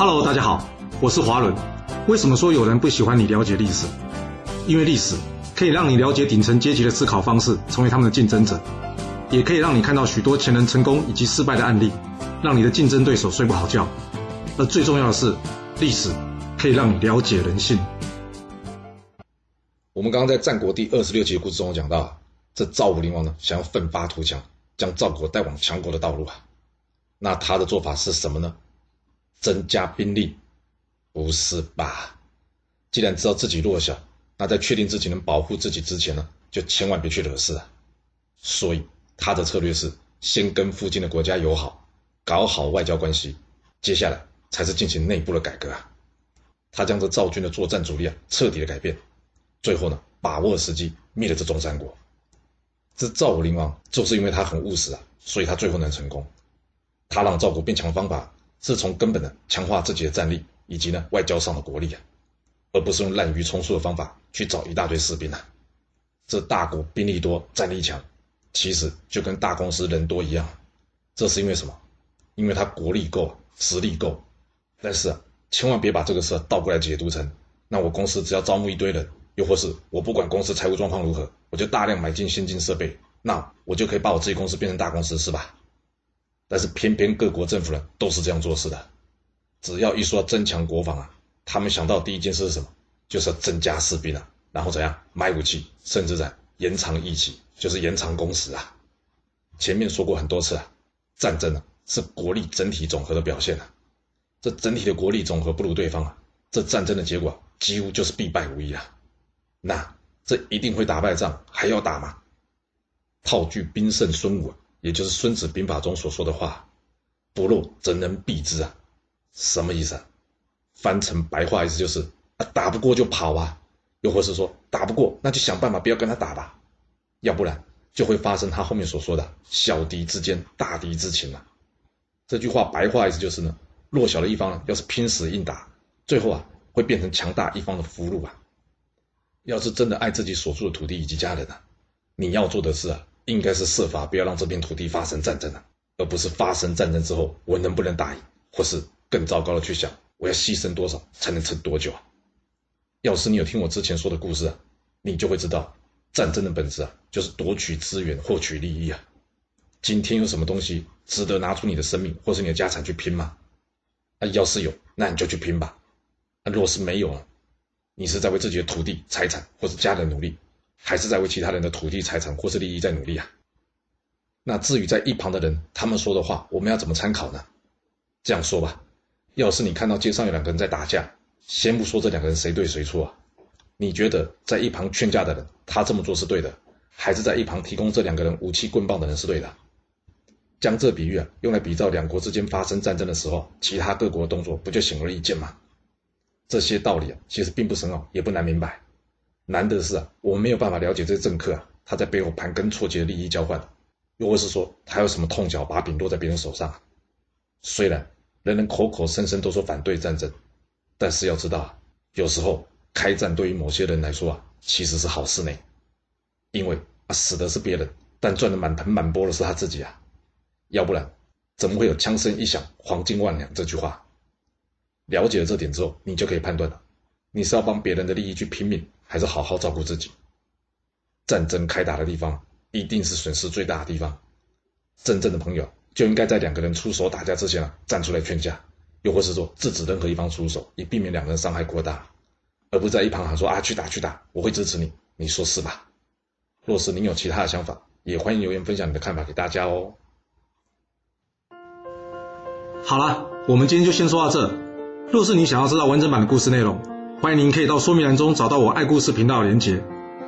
Hello，大家好，我是华伦。为什么说有人不喜欢你了解历史？因为历史可以让你了解顶层阶级的思考方式，成为他们的竞争者，也可以让你看到许多前人成功以及失败的案例，让你的竞争对手睡不好觉。而最重要的是，历史可以让你了解人性。我们刚刚在战国第二十六集的故事中讲到，这赵武灵王呢想要奋发图强，将赵国带往强国的道路啊，那他的做法是什么呢？增加兵力？不是吧？既然知道自己弱小，那在确定自己能保护自己之前呢，就千万别去惹事啊。所以他的策略是先跟附近的国家友好，搞好外交关系，接下来才是进行内部的改革啊。他将这赵军的作战主力啊彻底的改变。最后呢，把握时机灭了这中山国。这赵武灵王就是因为他很务实啊，所以他最后能成功。他让赵国变强的方法是从根本的强化自己的战力以及呢外交上的国力啊，而不是用滥竽充数的方法去找一大堆士兵啊。这大国兵力多战力强，其实就跟大公司人多一样。这是因为什么？因为他国力够，实力够。但是啊，千万别把这个事倒过来解读成，那我公司只要招募一堆人。又或是我不管公司财务状况如何，我就大量买进先进设备，那我就可以把我自己公司变成大公司，是吧？但是偏偏各国政府呢都是这样做事的，只要一说增强国防啊，他们想到第一件事是什么？就是要增加士兵啊，然后怎样买武器，甚至在延长役期，就是延长工时啊。前面说过很多次啊，战争啊是国力整体总和的表现啊，这整体的国力总和不如对方啊，这战争的结果几乎就是必败无疑啊。那这一定会打败仗，还要打吗？套句兵圣孙武啊，也就是《孙子兵法》中所说的话：“不弱则能避之啊。”什么意思啊？翻成白话意思就是啊，打不过就跑啊，又或是说打不过那就想办法不要跟他打吧，要不然就会发生他后面所说的小敌之间大敌之情了。这句话白话意思就是呢，弱小的一方要是拼死硬打，最后啊会变成强大一方的俘虏啊。要是真的爱自己所住的土地以及家人啊，你要做的事啊，应该是设法不要让这片土地发生战争啊，而不是发生战争之后我能不能打赢，或是更糟糕的去想我要牺牲多少才能撑多久啊。要是你有听我之前说的故事啊，你就会知道战争的本质啊，就是夺取资源、获取利益啊。今天有什么东西值得拿出你的生命或是你的家产去拼吗？啊，要是有，那你就去拼吧。啊，若是没有啊。你是在为自己的土地、财产或是家人努力，还是在为其他人的土地、财产或是利益在努力啊？那至于在一旁的人，他们说的话，我们要怎么参考呢？这样说吧，要是你看到街上有两个人在打架，先不说这两个人谁对谁错啊，你觉得在一旁劝架的人，他这么做是对的，还是在一旁提供这两个人武器棍棒的人是对的？将这比喻啊，用来比照两国之间发生战争的时候，其他各国的动作，不就显而易见吗？这些道理啊，其实并不深奥，也不难明白。难的是啊，我们没有办法了解这些政客啊，他在背后盘根错节的利益交换，又或是说他有什么痛脚把柄落在别人手上。虽然人人口口声声都说反对战争，但是要知道啊，有时候开战对于某些人来说啊，其实是好事呢。因为啊，死的是别人，但赚的满盆满钵的是他自己啊。要不然，怎么会有“枪声一响，黄金万两”这句话？了解了这点之后，你就可以判断了，你是要帮别人的利益去拼命，还是好好照顾自己。战争开打的地方，一定是损失最大的地方。真正的朋友就应该在两个人出手打架之前，站出来劝架，又或是说制止任何一方出手，以避免两个人伤害过大，而不在一旁喊说啊去打去打，我会支持你，你说是吧？若是您有其他的想法，也欢迎留言分享你的看法给大家哦。好了，我们今天就先说到这。若是你想要知道完整版的故事内容，欢迎您可以到说明栏中找到我爱故事频道的连结。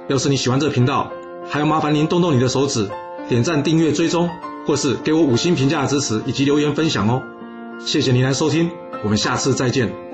要是你喜欢这个频道，还要麻烦您动动你的手指，点赞、订阅、追踪，或是给我五星评价的支持以及留言分享哦。谢谢您来收听，我们下次再见。